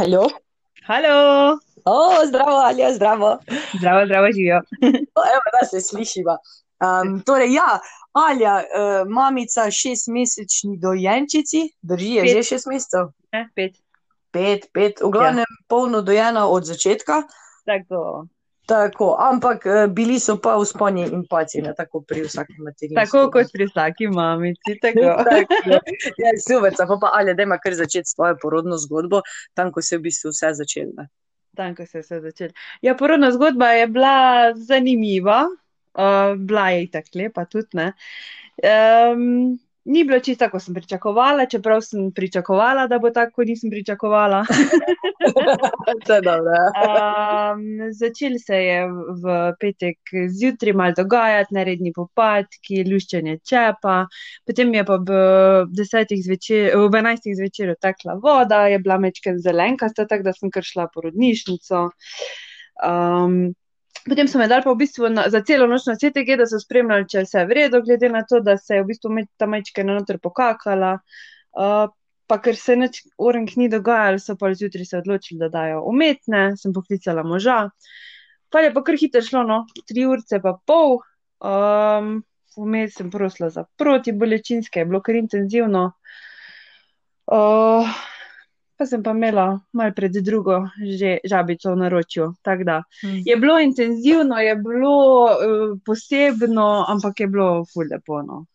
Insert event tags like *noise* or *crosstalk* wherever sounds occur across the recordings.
Halo. Halo, O, zdravo, Alja, zdravo. zdravo, zdravo, živijo. *laughs* O, evo, da se slišiva. Um, torej, ja, Alja, uh, mamica šestmesečni dojenčici, drži, je Pet. že šest mesecev. Ne, pet. Pet, pet, v glavnem ja. polno dojena od začetka. Tako, Tako, ampak eh, bili so pa vzponi in paci, ne tako pri vsaki materinski. tako kot pri vsaki mamici. Tako. *laughs* ja, super, pa pa Alja, dajma kar začeti s tvojo porodno zgodbo, tam, ko se je v bistvu vse začelo. Tam, ko se je vse začelo. Ja, porodna zgodba je bila zanimiva, uh, bila je tako lepa tudi. Ne? Um, ni bilo čisto tako, kot sem pričakovala, čeprav sem pričakovala, da bo tako, kot nisem pričakovala. *laughs* Um, začel se je v petek zjutraj malo dogajati, neredni popadki, luščenje čepa, potem je pa v, desetih zvečer, v 11. zvečer tekla voda, je bila mečka zelenkasta, tako da sem kar šla v porodnišnico. Um, Potem so me dali pa v bistvu na, za celo noč na CTG, da so spremljali, če je vse v redu, glede na to, da se je v bistvu me- ta majčka noter pokakala. Uh, pa ker se nič orenk ni dogajalo, so pa zjutraj se odločili, da dajo umetne, sem poklicala moža. Pa je pa kar hitro šlo, no, tri urce pa pol. Um, Vmes sem prosila za protibolečinske, je bilo kar intenzivno. Uh, pa sem pa imela malo pred drugo že žabico v naročju. Da je bilo intenzivno, je bilo uh, posebno, ampak je bilo ful lepo. No.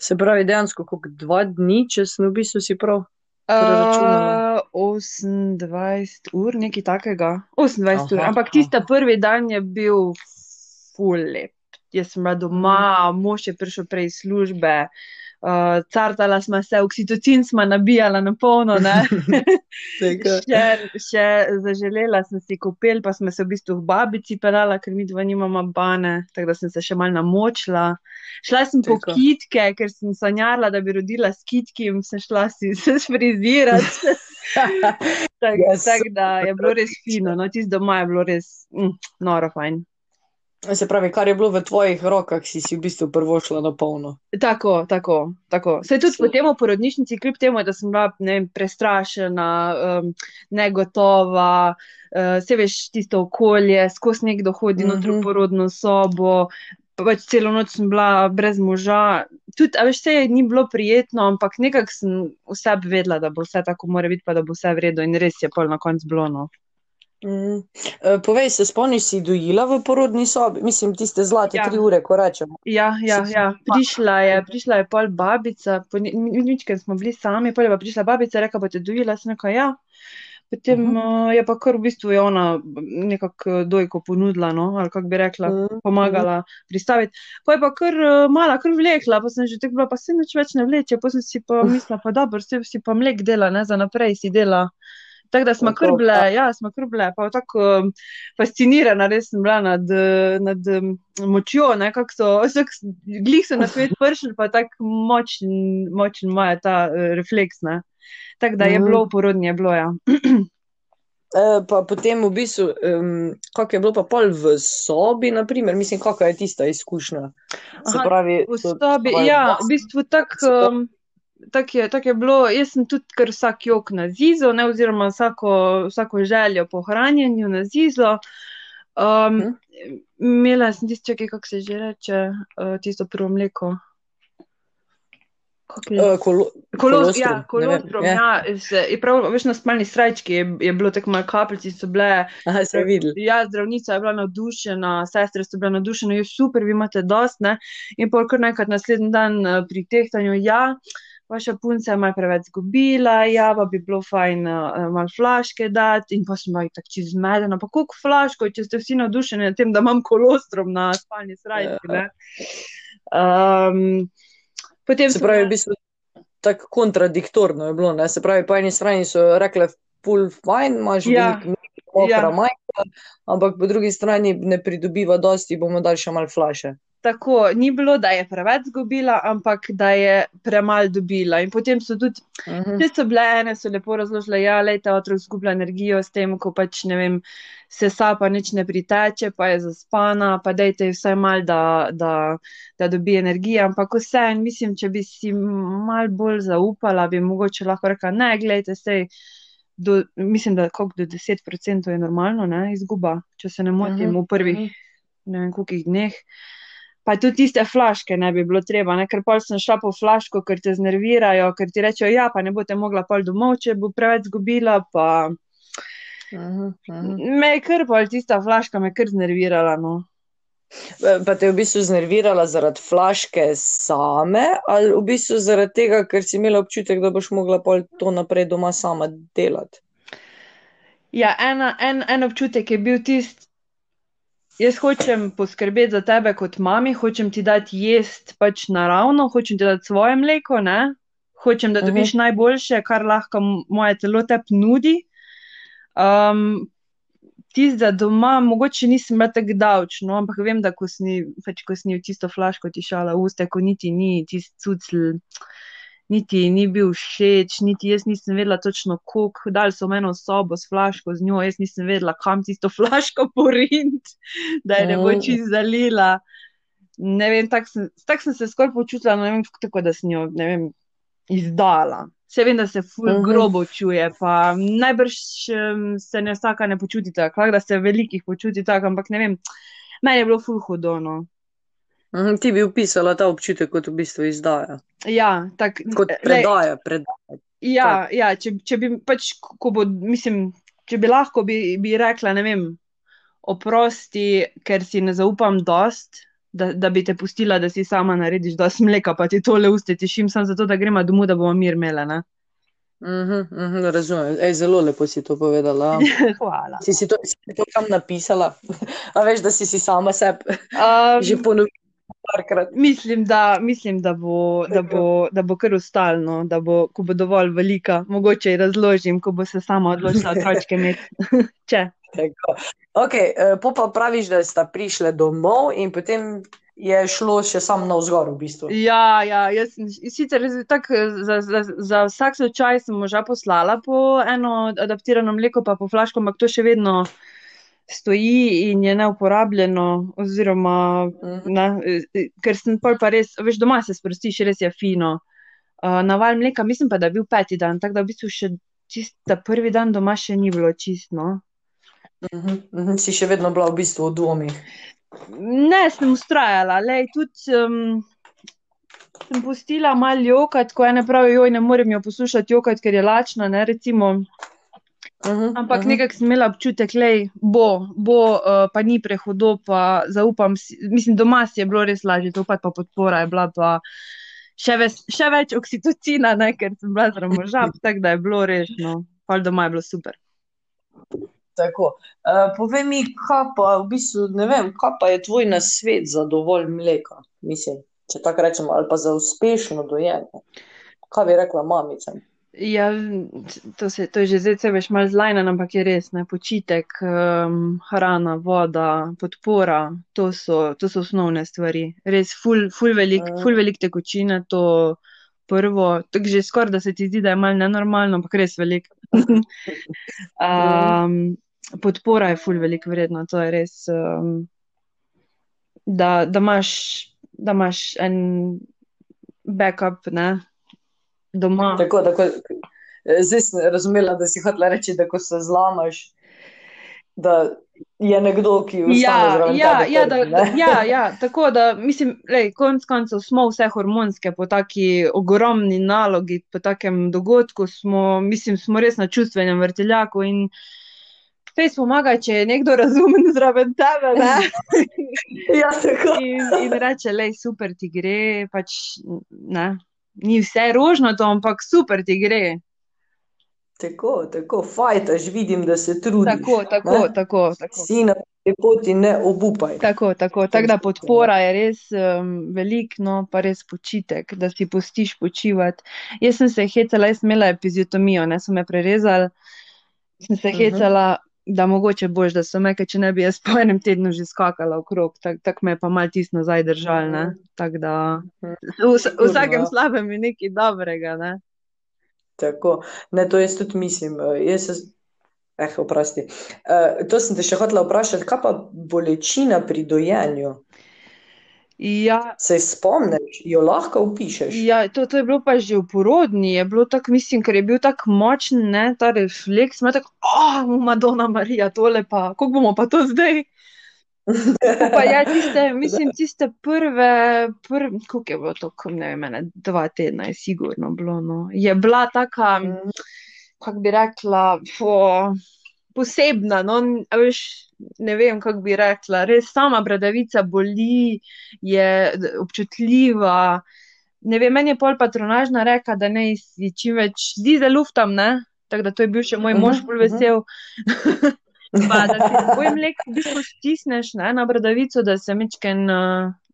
Se pravi, dejansko, kot dva dni, če sem v bistvu si prav. Uh, 28 ur, nekaj takega. 28 ur, Aha, ampak tista prvi dan je bil ful lep. Jaz sem bila doma, mož je prišel prej iz službe, uh, cartala smo se, oksitocin smo nabijala na polno. *laughs* Še, še zaželela sem si kopel, pa smo se v bistvu v babici pelala, ker mi dva nimamo bane, tako da sem se še malo namočila. Šla sem po Tako. kitke, ker sem sanjala, da bi rodila s kitki in sem šla si *laughs* se sfrizirati. *laughs* Tako Ja, tak, da je bilo res fino, no tisto doma je bilo res mm, noro fajn. Se pravi, kar je bilo v tvojih rokah, si si v bistvu prvo šla na polno. Tako, tako, tako. Se tudi So- potem v porodnišnici, kljub temu, da sem bila ne vem, prestrašena, um, negotova, uh, se veš, tisto okolje, skozi nekdo hodi mm -hmm. noter v Mhm. porodno sobo. Pač celo noč sem bila brez moža. Tudi, a veš, vse ni bilo prijetno, ampak nekako sem vse vedela, da bo vse tako mora biti, pa da bo vse v redu in res je pol na koncu bilo. Mm. E, povej, se spomniš, si dojila v porodni sobi? Mislim, tiste zlate Ja. tri ure, ko rečemo. Ja, ja, ja. Prišla je, prišla je pol babica, po nič, ker smo bili sami, pol je pa prišla babica, rekla, boste dojila, sem rekla, ja. Potem Mhm. uh, je pa kar v bistvu je ona nekako dojko ponudila, no, ali kako bi rekla, Mm. pomagala pristaviti. Pa je pa kar uh, mala, kar vlekla, pa sem že tako bila, pa se nič več ne vleče, pa sem si pa mislila, pa dobro, se si pa mlek dela, ne, za naprej si dela. Tako da smo kar bile, ja. smo kar bile, pa tako um, fascinirana, res sem bila nad, eh, nad um, močjo, ne, kako so, *laughs* vsak, glih so na svet prišli, pa tako močen, močen imajo ta uh, refleks, ne. Tako da je Mhm. bilo v porodni, je bilo, ja. E, *clears throat* pa potem v bistvu, um, kako je bilo pa pol v sobi, naprimer, mislim, kakšna je tista izkušnja. Se Aha, pravi, V so sobi, ja, v bistvu tako um, tak je, tak je bilo. Jaz sem tudi kar vsak jok na zizo, ne, oziroma vsako, vsako željo po hranjenju na zizo. Um, Mhm. imela sem tisto, kako se že reče, uh, tisto prvo mleko. Je? e, kolo, Kolos, ja, ne vem, ja. ja, se, je prav, veš, na spalni srajčki je, je bilo tako malo kapljici, so bile. Aha, se videl. Ja, zdravnica je bila navdušena, sestre so bile navdušene, je super, vi imate dost, ne. In pol kar nekaj naslednji dan eh, pri tehtanju, ja, vaša punca je malo preveč zgubila, ja, pa bi bilo fajn uh, malo flaške dati. In pa sem bila tako čez zmedena, pa koliko flaško, če ste vsi navdušeni nad tem, da imam kolostrum na spalni srajčki, ne. Um, potem Se pravi, v bistvu tako kontradiktorno je bilo. Ne? Se pravi, po eni strani so rekle, full fine, imaš Ja, veliko ja. majka, ampak po drugi strani ne pridobiva dosti, bomo dali še malo flaše. Tako, ni bilo, da je preveč zgubila, ampak da je premalo dobila. In potem so tudi, Mhm. če so bile ene, so lepo razložile, ja, lej ta otrok zgublja energijo s tem, ko pač ne vem, se sapa nič ne priteče, pa je zaspana, pa dejte ji vsaj mal, da, da, da dobi energijo. Ampak vseeno, mislim, če bi si mal bolj zaupala, bi mogoče lahko rekla, ne, gledajte, sej do, mislim, da koliko do 10% je normalno, ne, izguba, če se ne motim, v prvih ne vem, kolikih dneh. Pa tudi tiste flaške ne bi bilo treba, ne? ker pol sem šla po flaško, ker te znervirajo, ker ti rečejo, ja, pa ne boste mogla pol domov, če bo preveč zgubila, pa uh -huh. me je kar pol tista flaška me je kar znervirala, no. Pa te je v bistvu znervirala zaradi flaške same, ali v bistvu zaradi tega, ker si imela občutek, da boš mogla pol to naprej doma sama delati? Ja, ena, en, en občutek je bil tisti, jaz hočem poskrbeti za tebe kot mami, hočem ti dati jesti pač naravno, hočem ti dati svoje mleko, ne? Hočem, da dobiš najboljše, kar lahko moje telo te nudi. Um, Tisti za doma, mogoče nisem bila tako davčna, ampak vem, da ko si, pač, ko si v tisto flaško tišala uste, ko niti ni tisti cucl, niti ni bil všeč, niti jaz nisem vedela točno, koliko, dali so meni sobo s flaško z njo, jaz nisem vedela, kam tisto *laughs* flaško porint, da je ne bo Mm. čist zalila. Ne vem, tako sem, tak sem se skoraj počutila, ne vem, tako da sem jo, vem, izdala. Se vem, da se ful Mhm. grobo čuje, pa najbrž um, se ne vsaka ne počuti tako, da se velikih počuti tako, ampak ne vem, meni je bilo ful hudo, no. Mhm, Ti bi opisala ta občutek kot v bistvu izdaja. Ja, tak, Kot lej, predaja, predaja. Ja, ja če, če bi pač, ko bo, mislim, če bi lahko, bi, bi rekla, ne vem, oprosti, ker si ne zaupam dost, da, da bi te pustila, da si sama narediš dost mleka, pa ti tole uste tišim, samo zato, da gremo domov, da bomo mir imele, ne? Mhm, mhm, razumem. Ej, zelo lepo si to povedala. *laughs* Hvala. Si si to, si si to kam napisala? *laughs* A veš, da si si sama sebi Um, že ponovila parkrat. Mislim, da, mislim, da bo, da bo, da bo kar ustalno, da bo, ko bo dovolj velika, mogoče ji razložim, ko bo se sama odločila otročke imeti. *laughs* Če. Tako. Ok, eh, po pa praviš, da sta prišle domov in potem je šlo še sam navzgor v bistvu. Ja, ja, jaz sicer tako za, za, za vsak slučaj sem moža poslala po eno adaptirano mleko, pa po flaško, ampak to še vedno stoji in je neuporabljeno, oziroma, Mhm. ne, eh, ker sem pol pa res, veš, doma se sprostiš, res je fino. Uh, naval mleka, mislim pa, da je bil peti dan, tako da v bistvu še čista prvi dan doma še ni bilo čistno. Mhm, mhm, Si še vedno bila v bistvu v dvomih. Ne, sem ustrajala, lej, tudi um, sem pustila malo jokati, ko ene pravijo, joj, ne morem jo poslušati jokati, ker je lačna, ne, recimo. Mhm, Ampak mhm. nekako sem imela občutek, lej, bo, bo, uh, pa ni prehudo, pa zaupam si, mislim, doma si je bilo res lažje, to pa podpora je bila pa še, ves, še več oksitocina, ne, ker sem bila zraven moža, *laughs* tako da je bilo res, no, pa doma je bilo super. Tako. Uh, povej mi, kaj pa v bistvu, ne vem, kaj pa je tvoj nasvet za dovolj mleka, mislim, če tako rečemo, ali pa za uspešno dojenje. Kaj bi rekla mamicam? Ja, to, se, to je že zdaj veš malo zlajnen, ampak je res, ne, počitek, um, hrana, voda, podpora, to so, to so osnovne stvari. Res ful, ful velik, ful velik tekočine, to prvo, tako že skoraj, da se ti zdi, da je malo nenormalno, ampak res velik. um, *laughs* podpora je ful velik vredna, to je res, um, da, da imaš, da imaš en backup, ne, doma. Tako, tako, eh, zdaj sem razumela, da si hotela reči, da ko se zlamaš, da je nekdo, ki ostane Ja, zraven ja, tebe ja, da, da, ja, ja, tako da mislim, lej, konc koncev smo vse hormonske po taki ogromni nalogi, po takem dogodku smo, mislim, smo res na čustvenem vrteljaku in fejs pomaga, če je nekdo razumen *laughs* zraven tebe? Ja, tako. In, in reče, lej, super ti gre, pač, ne, ni vse rožnato, ampak super ti gre. Tako, tako, fajtaš, vidim, da se trudiš. Tako, tako, ne? tako, tako. Si na tej poti, ne obupaj. Tako, tako, tako da podpora je res um, velik, no pa res počitek, da si pustiš počivati. Jaz sem se hecala, jaz sem imela epiziotomijo, ne so me prerezali, sem se Mhm. hecala, da mogoče boš, da so me, ker če ne bi jaz po enem tednu že skakala okrog, tako tak me je pa mal tis nazaj držal, ne. Tako da v, v Sigurno, vsakem ja. slabem je nekaj dobrega, ne. Tako, ne, to jaz tudi mislim. eh, Jaz se, eh, oprosti. Uh, to sem te še hotela vprašati, kaj pa bolečina pri dojenju? Ja, Se spomniš, jo lahko upišeš. ja to, to je bilo pa že v porodni, je bilo tako, mislim, ker je bil tako močen, ne, ta refleks, ima tako, oh, Madonna Marija, tole pa, kako bomo pa to zdaj? Pa ja, tiste, *laughs* mislim, tiste prve, prv, koliko je bilo to, ne vem, ene dva tedna je sigurno bilo, no. Je bila taka, Mhm. kako bi rekla, fo, posebna, no, veš, ne vem, kako bi rekla, res sama bradavica boli, je občutljiva. Ne vem, meni je pol patronažna reka, da ne si čim več zdi, da luftam, ne? Tako da to je bil še moj mož Mhm, bolj vesel. *laughs* Pa da si *laughs* tvoj mlek v bistvu stisneš ne, na bradavico, da se mečken,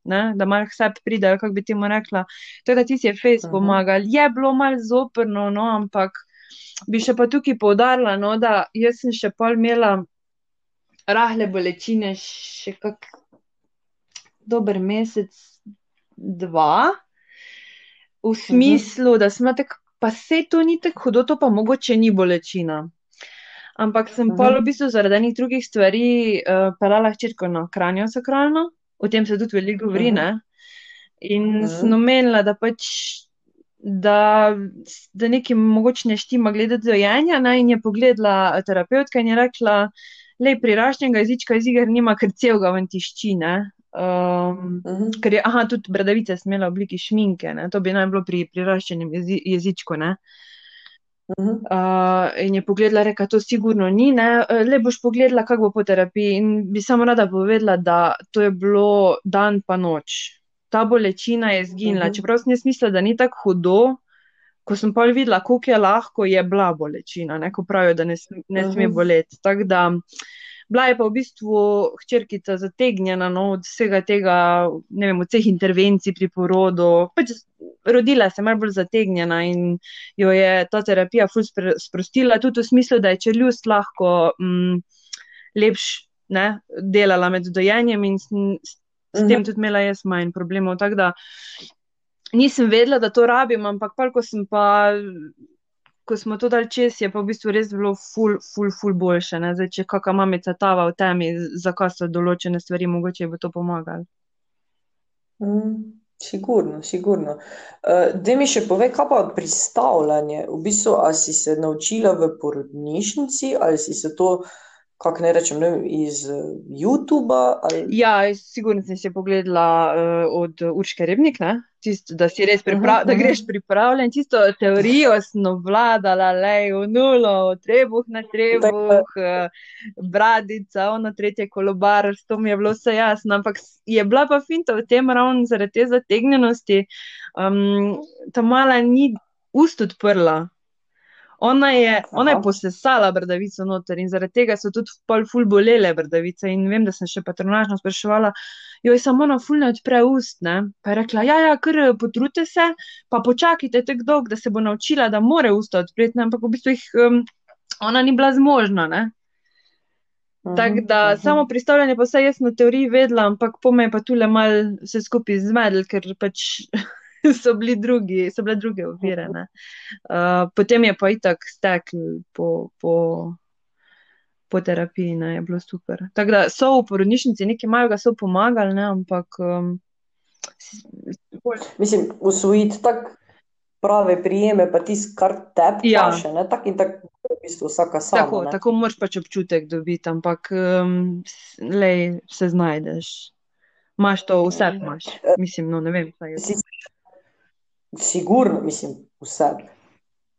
ne, da malo k sebi pridejo, kako bi temu rekla. Tako da ti si je fejs Mhm. pomagal. Je bilo malo zoprno, no, ampak bi še pa tukaj poudarila, no, da jaz sem še pol imela rahle bolečine še kak dober mesec, dva, v smislu, da bila tako, pa se to ni tako hudo, to pa mogoče ni bolečina. Ampak sem Mhm. pol v bistvu zaradi enih drugih stvari uh, peljala hčerko na kranjosakralno, o tem se tudi veliko govori, Mhm. ne. In Mhm. sem omenila, da pač, da, da nekaj mogoče ne štima glede dojenja, ne, in je pogledala terapevtka in je rekla, lej, pri rašnjega jezička iz iger nima, ker celega ven tišči. Um, Mhm. ker je, aha, tudi bradavice sem imela v obliki šminke, ne, to bi naj bilo pri priraščenem jezi, jezičku, ne. Mhm. Uh, in je pogledala, reka, to sigurno ni, ne, le boš pogledala, kako bo po terapiji. In bi samo rada povedala, da to je bilo dan pa noč. Ta bolečina je zginila, Mhm. čeprav sem jaz mislila, da ni tako hudo, ko sem pol videla, koliko je lahko, je bila bolečina, ne, ko pravijo, da ne, sme- ne sme Mhm. boleti. Tako da, bila je pa v bistvu hčerkica zategnjena, no, od vsega tega, ne vem, od vseh intervencij pri porodu, pač rodila se je malo bolj zategnjena in jo je ta terapija ful spr- sprostila, tudi v smislu, da je čeljust lahko mm, lepš, ne, delala med dojenjem in s, s, s tem Mhm. tudi imela jaz manj problemov. Tako da nisem vedela, da to rabim, ampak pol, ko sem pa, ko smo to dali čez, je pa v bistvu res bilo ful, ful, ful boljše, ne, zdaj, če kakšna mamica tava v temi, zakaj so določene stvari, mogoče bo to pomagalo. Mm, Sigurno, sigurno. Uh, Daj mi še povej, kaj pa pristavljanje? V bistvu, a si se naučila v porodnišnici ali si se to, kako ne rečem, ne vem, iz uh, YouTuba ali... Ja, sigurno sem si pogledala uh, od Urške Rebnik, ne? Tisto, da si res priprav, Mhm, da mhm. greš pripravljen, tisto teorijo sem obvladala, lej, v nulo, trebuh na trebuh, uh, bradica, ono tretje kolobar, s to mi je bilo vse jasno, ampak je bila pa finta v tem ravno zaradi te zategnjenosti, um, ta mala ni ust odprla. Ona je, ona je posesala bradavico noter in zaradi tega so tudi pol ful bolele bradavice in vem, da sem še patronažno spraševala, joj samo ona ful ne odpre ust, ne. Pa je rekla, ja, ja, kar eh, potrudite se, pa počakajte tako dolgo, da se bo naučila, da more usta odpreti, ne, ampak v bistvu jih um, ona ni bila zmožna, ne. Tako Mhm, da mhm. samo pristavljanje pa vse jaz na teoriji vedela, ampak po me je pa tule mal vse skupaj zmedlo, ker pač *laughs* so drugi, so bile druge ovire, ne. Uh, potem je pa itak stekl po, po, po terapiji, ne, je bilo super. Tako da so v porodnišnici nekaj malega so pomagali, ne, ampak um, Mislim, usvojiti tak prave prijeme, pa tisto, kar tebi Ja. paše, ne, tak in tak v bistvu vsaka sama, tako, ne. tako moraš pač občutek dobiti, ampak um, lej, se znajdeš. Imaš to, vse imaš. Mislim, no, ne vem. Si, sigurno, mislim, vse.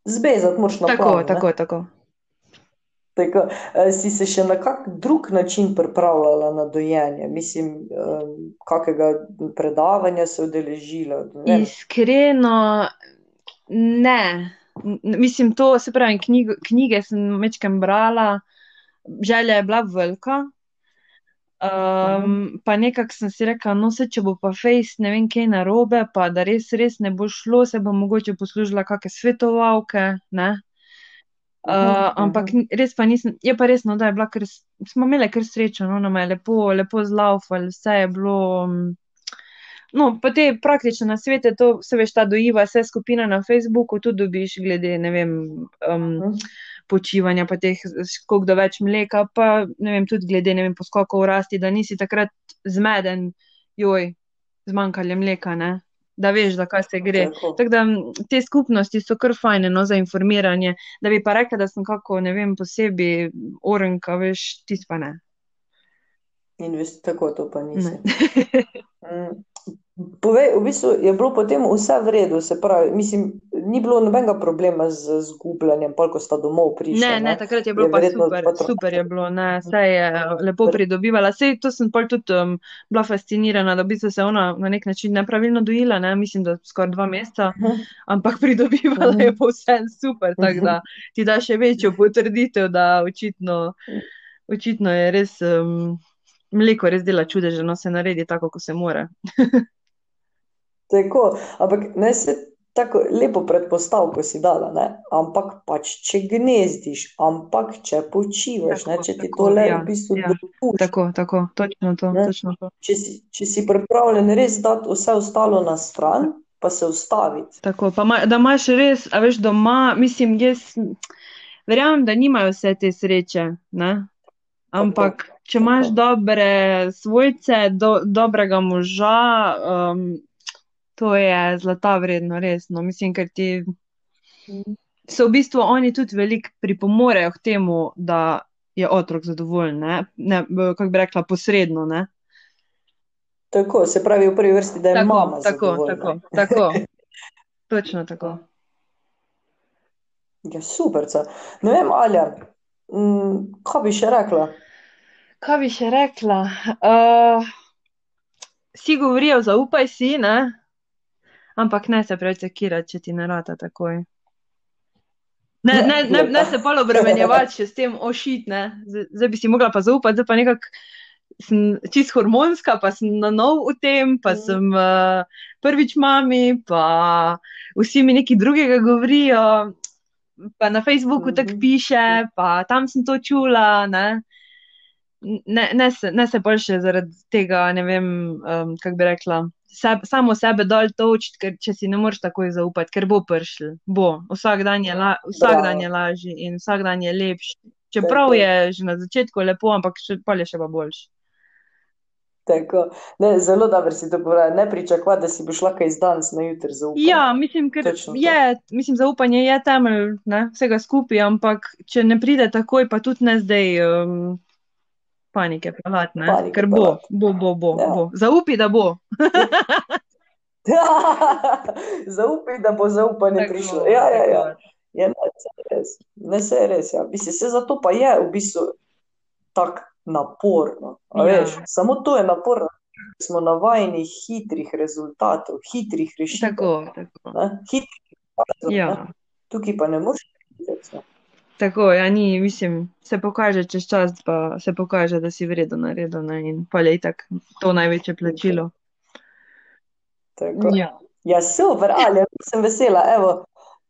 Zbezati moraš na Tako, plano, ne. tako, tako. Tako, eh, si se še na kak drug način pripravljala na dojenje? Mislim, eh, kakega predavanja se udeležila? Ne. Iskreno, ne. Mislim, to, se pravi, knjige, knjige sem večkrat brala, želja je bila velika. Um, pa nekako sem si rekla, no, se če bo pa fejs ne vem kaj narobe, pa da res, res ne bo šlo, se bom mogoče poslužila kakšne svetovalke, ne. Uh, ampak res pa nisem, je pa res, no, da je bila, ker smo imeli kar srečo, no, nama je lepo, lepo zlaufali, vse je bilo. No, pa te praktične nasvete, to se veš, ta dojiva, vse skupina na Facebooku, tudi dobiš glede, ne vem, um, Mhm. Počivanja, pa teh, koliko da več mleka, pa ne vem, tudi glede, ne vem, poskokov v rasti, da nisi takrat zmeden, joj, zmanjkali mleka, ne? da veš, za kaj se gre. Tako. Tako da te skupnosti so kar fajne no, za informiranje, da bi pa rekla, da sem kako, ne vem, posebej orenka, veš, tisto pa ne. In veš, tako to pa nisi. ne. *laughs* Mm. Povej, v bistvu je bilo potem vse v redu, se pravi, mislim, ni bilo nobenega problema z zgubljanjem, pol, ko sta domov prišla. Ne, ne, takrat je bilo Je pa super, otrok- super je bilo, ne, vse je lepo pridobivala. Sej to sem pol tudi um, bila fascinirana, da bistvu se ona na nek način nepravilno dojila, ne, mislim, da skoraj dva meseca, *laughs* ampak pridobivala je pa vse super, tako da ti da še večjo potrditev, da očitno, očitno je res, um, mleko res dela čudeže, no se naredi tako, kot se mora. *laughs* Tako, ampak ne se tako lepo predpostavko si dala, ne? Ampak pač, če gnezdiš, ampak če počivaš, ne? Tako, Če ti tako, to le ja, v bistvu ja. dopušča, Tako, tako, točno to, Ne. točno to. če si, če si pripravljen res dati vse ostalo na stran, pa se ustaviti. Tako, pa ma, da imaš res, a veš, doma, mislim, jaz verjamem, da nimajo vse te sreče, ne? Ampak, če imaš tako. dobre svojce, do, dobrega moža, um, to je zlata vredno, res, no, mislim, ker ti so v bistvu oni tudi veliko pripomorejo k temu, da je otrok zadovoljen, ne, ne, kako bi rekla, posredno, ne. Tako, se pravi v prvi vrsti, da je Tako, mama tako, tako, tako. *laughs* Točno tako. Ja, super. Ne vem, Alja, mm, kaj bi še rekla? Kaj bi še rekla? Uh, vsi govorijo, zaupaj si, ne? Ampak ne se preveč sekirati, če ti ne rata takoj. Ne, ne, ne, ne se pol obremenjevati še s tem, ošit, ne. Zdaj, zdaj bi si mogla pa zaupati, zdaj pa nekako sem čist hormonska, pa sem na nov v tem, pa Mhm. sem uh, prvič mami, pa vsi mi nekaj drugega govorijo, pa na Facebooku tako Mhm. piše, pa tam sem to čula, ne. Ne, ne se, ne se bolj še zaradi tega, ne vem, um, kako bi rekla, seb, samo sebe dol točiti, ker če si ne moreš takoj zaupati, ker bo prišel, bo. Vsak dan je, la, vsak Bravo. dan je lažji in vsak dan je lepši. Čeprav je že na začetku lepo, ampak še, pol je še pa boljši. Tako. Ne, zelo dobro si to povedala. Ne pričakovati, da si boš lahko iz danes na jutri zaupala. Ja, mislim, ker Točno to. je, mislim, zaupanje je temelj, ne, vsega skupaj, ampak če ne pride takoj, pa tudi ne zdaj um, panike pelati, ne, Panike ker bo, pelati. bo, bo, bo, Ja. bo. Zaupi, da bo. *laughs* Zaupaj, da bo zaupanje Tako, prišlo. Ja, ja, ja. tako. Ja, ne, se je res. Ne, se je res. Ja. Mislim, se zato pa je v bistvu tako naporno. Ja. Veš, samo to je naporno. Smo navajeni hitrih rezultatov, hitrih rešitev. Tako, tako. Ne? Hitrih rezultatov, ne? Ja, Tukaj pa ne moreš videti. Tako, ja, ni, mislim, se pokaže čez čas, pa se pokaže, da si vredno naredil, ne, in pa je itak to največje plačilo. Tako. Ja. Ja, super, ali sem vesela. Evo,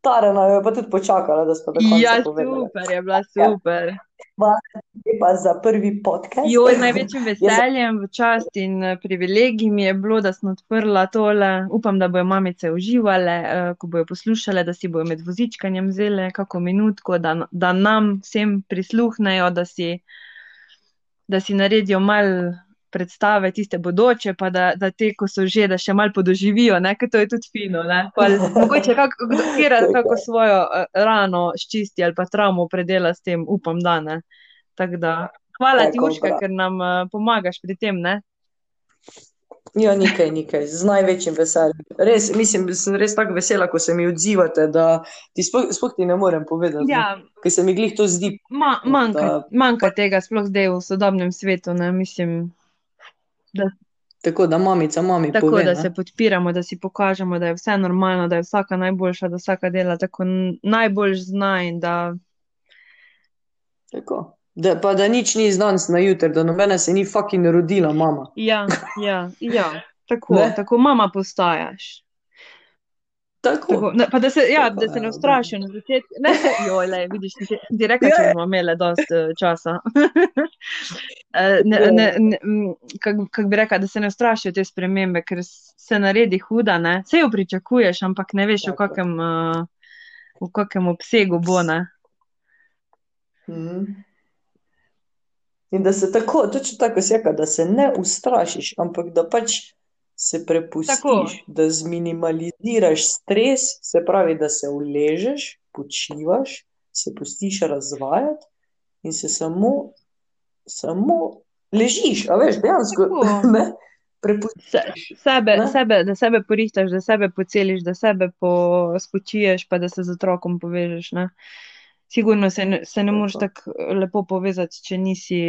Tara nam je pa tudi počakala, da smo konca Ja, povedali. super, je bila Ja. super. Lepa za prvi podcast. Joj, z največjim *laughs* veseljem, v čast in eh, privilegij mi je bilo, da sem odprla tole. Upam, da bojo mamice uživale, eh, ko bojo poslušale, da si bojo med vozičkanjem vzele kako minutko, da, da nam vsem prisluhnejo, da si, da si naredijo mal predstave, tiste bodoče, pa da, da te, ko so že, da še mal podoživijo, ne, ker to je tudi fino, ne. Pa *laughs* mogoče kako, kjera kako svojo eh, rano ščisti ali pa travmo predela s tem, upam, da ne. Tako da, hvala ti, Urška, ker nam eh, pomagaš pri tem, ne? Ja, nikaj, nikaj, z največjim veseljem. Res, mislim, sem res tako vesela, ko se mi odzivate, da ti sploh, sploh ti ne morem povedati, Ja, ker se mi glih to zdi. ma, manjka, Da- manjka tega, sploh zdaj v sodobnem svetu, ne, mislim, Tako da mamica mami tako, pove, da ne. se podpiramo, da si pokažemo, da je vse normalno, da je vsaka najboljša, da vsaka dela tako n- najboljš zna in da, Tako. Da, pa da nič ni danes na jutri, da nobena se ni fucking rodila, mama. ja, ja, ja, tako, Ne? tako mama postajaš. Tako. Tako, ne, pa da se, ja, Tako, da se ne evo, ustrašijo na začetku. Ne, joj, le, vidiš, ti, ti rekla, Ja, ja. bomo imeli dosti eh, časa. *laughs* Eh, ne, ne, ne, kako kak bi rekla, da se ne ustrašijo te spremembe, ker se naredi huda, ne. Sej jo pričakuješ, ampak ne veš, v Tako. kakem, eh, v kakem obsegu bo, ne. Mhm. In da se tako, točno tako si rekla, da se ne ustrašiš, ampak da pač se Tako. prepustiš, da zminimaliziraš stres, se pravi, da se uležeš, počivaš, se pustiš razvajati in se samo, samo ležiš, a veš, dejansko, Tako. *laughs* prepustiš. Se, sebe, Ne? sebe, da sebe porihtaš, da sebe poceliš, da sebe pospočiješ, pa da se z otrokom povežeš. Ne? Sigurno se ne, se ne moreš Tako. tako lepo povezati, če nisi,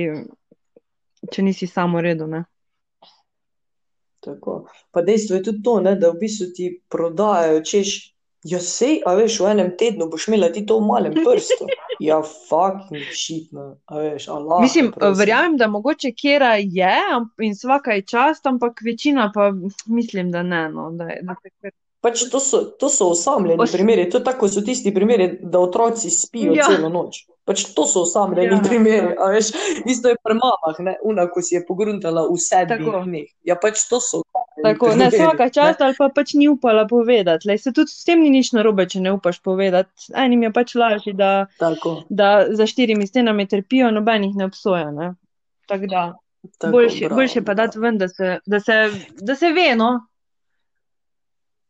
če nisi samo redo. Ne? Tako. Pa dejstvo je tudi to, ne, da v bistvu ti prodajajo, češ, ja, sej, a veš, v enem tednu boš imela ti to v malem prstu. Ja, fucking shit, no, a veš, Allah. Mislim, verjamem, da mogoče kera je in svaka je čast, ampak večina pa mislim, da ne. No, da, je- da kar... Pač to so, to so osamljeni Os- primeri, to tako so tisti primeri, da otroci spijo Ja. celo noč. Pač to so osamljeni Ja. primeri, a veš, isto je pri mamah, ne, una, ko si je pogruntala v sedmih dneh. Ja, pač to so Tako, ne, primeri, ne. čast ali pa pač ni upala povedati. Lej, se tudi s tem ni nič narobe, če ne upaš povedati. Enim je pač lažje, da, Tako, da za štirimi stenami trpijo, noben jih ne obsoja. Ne? Tako da, tako, boljše, bravo, boljše pa dati ven, da se, da se, da se ve, no.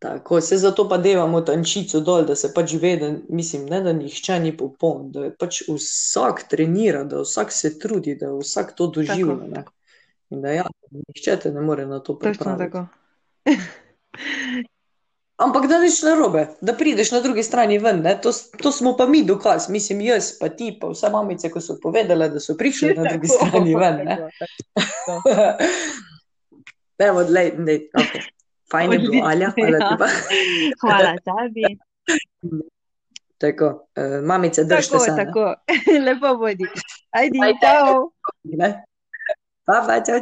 Tako, se zato pa devamo tančico dol, da se pač ve, da mislim, ne, da nihče ni popoln, da je pač vsak trenira, da vsak se trudi, da vsak to doživlja, ne. tako. In da ja, nihče te ne more na to pripraviti. tako. *laughs* Ampak da nič narobe, da prideš na drugi strani ven, ne, to, to smo pa mi dokaz, mislim, jaz pa ti pa vse mamice, ko so povedale, da so prišle na drugi strani ven, ne. dlej, dlej, okay. Fajn je bilo, Alja, hvala ja. lepa. *laughs* Hvala tebi. Tako, eh, mamice, držite Tako, se, ne. tako. *laughs* Lepo bodi. Ajdi, Ajde. čau. Pa, pa, čau,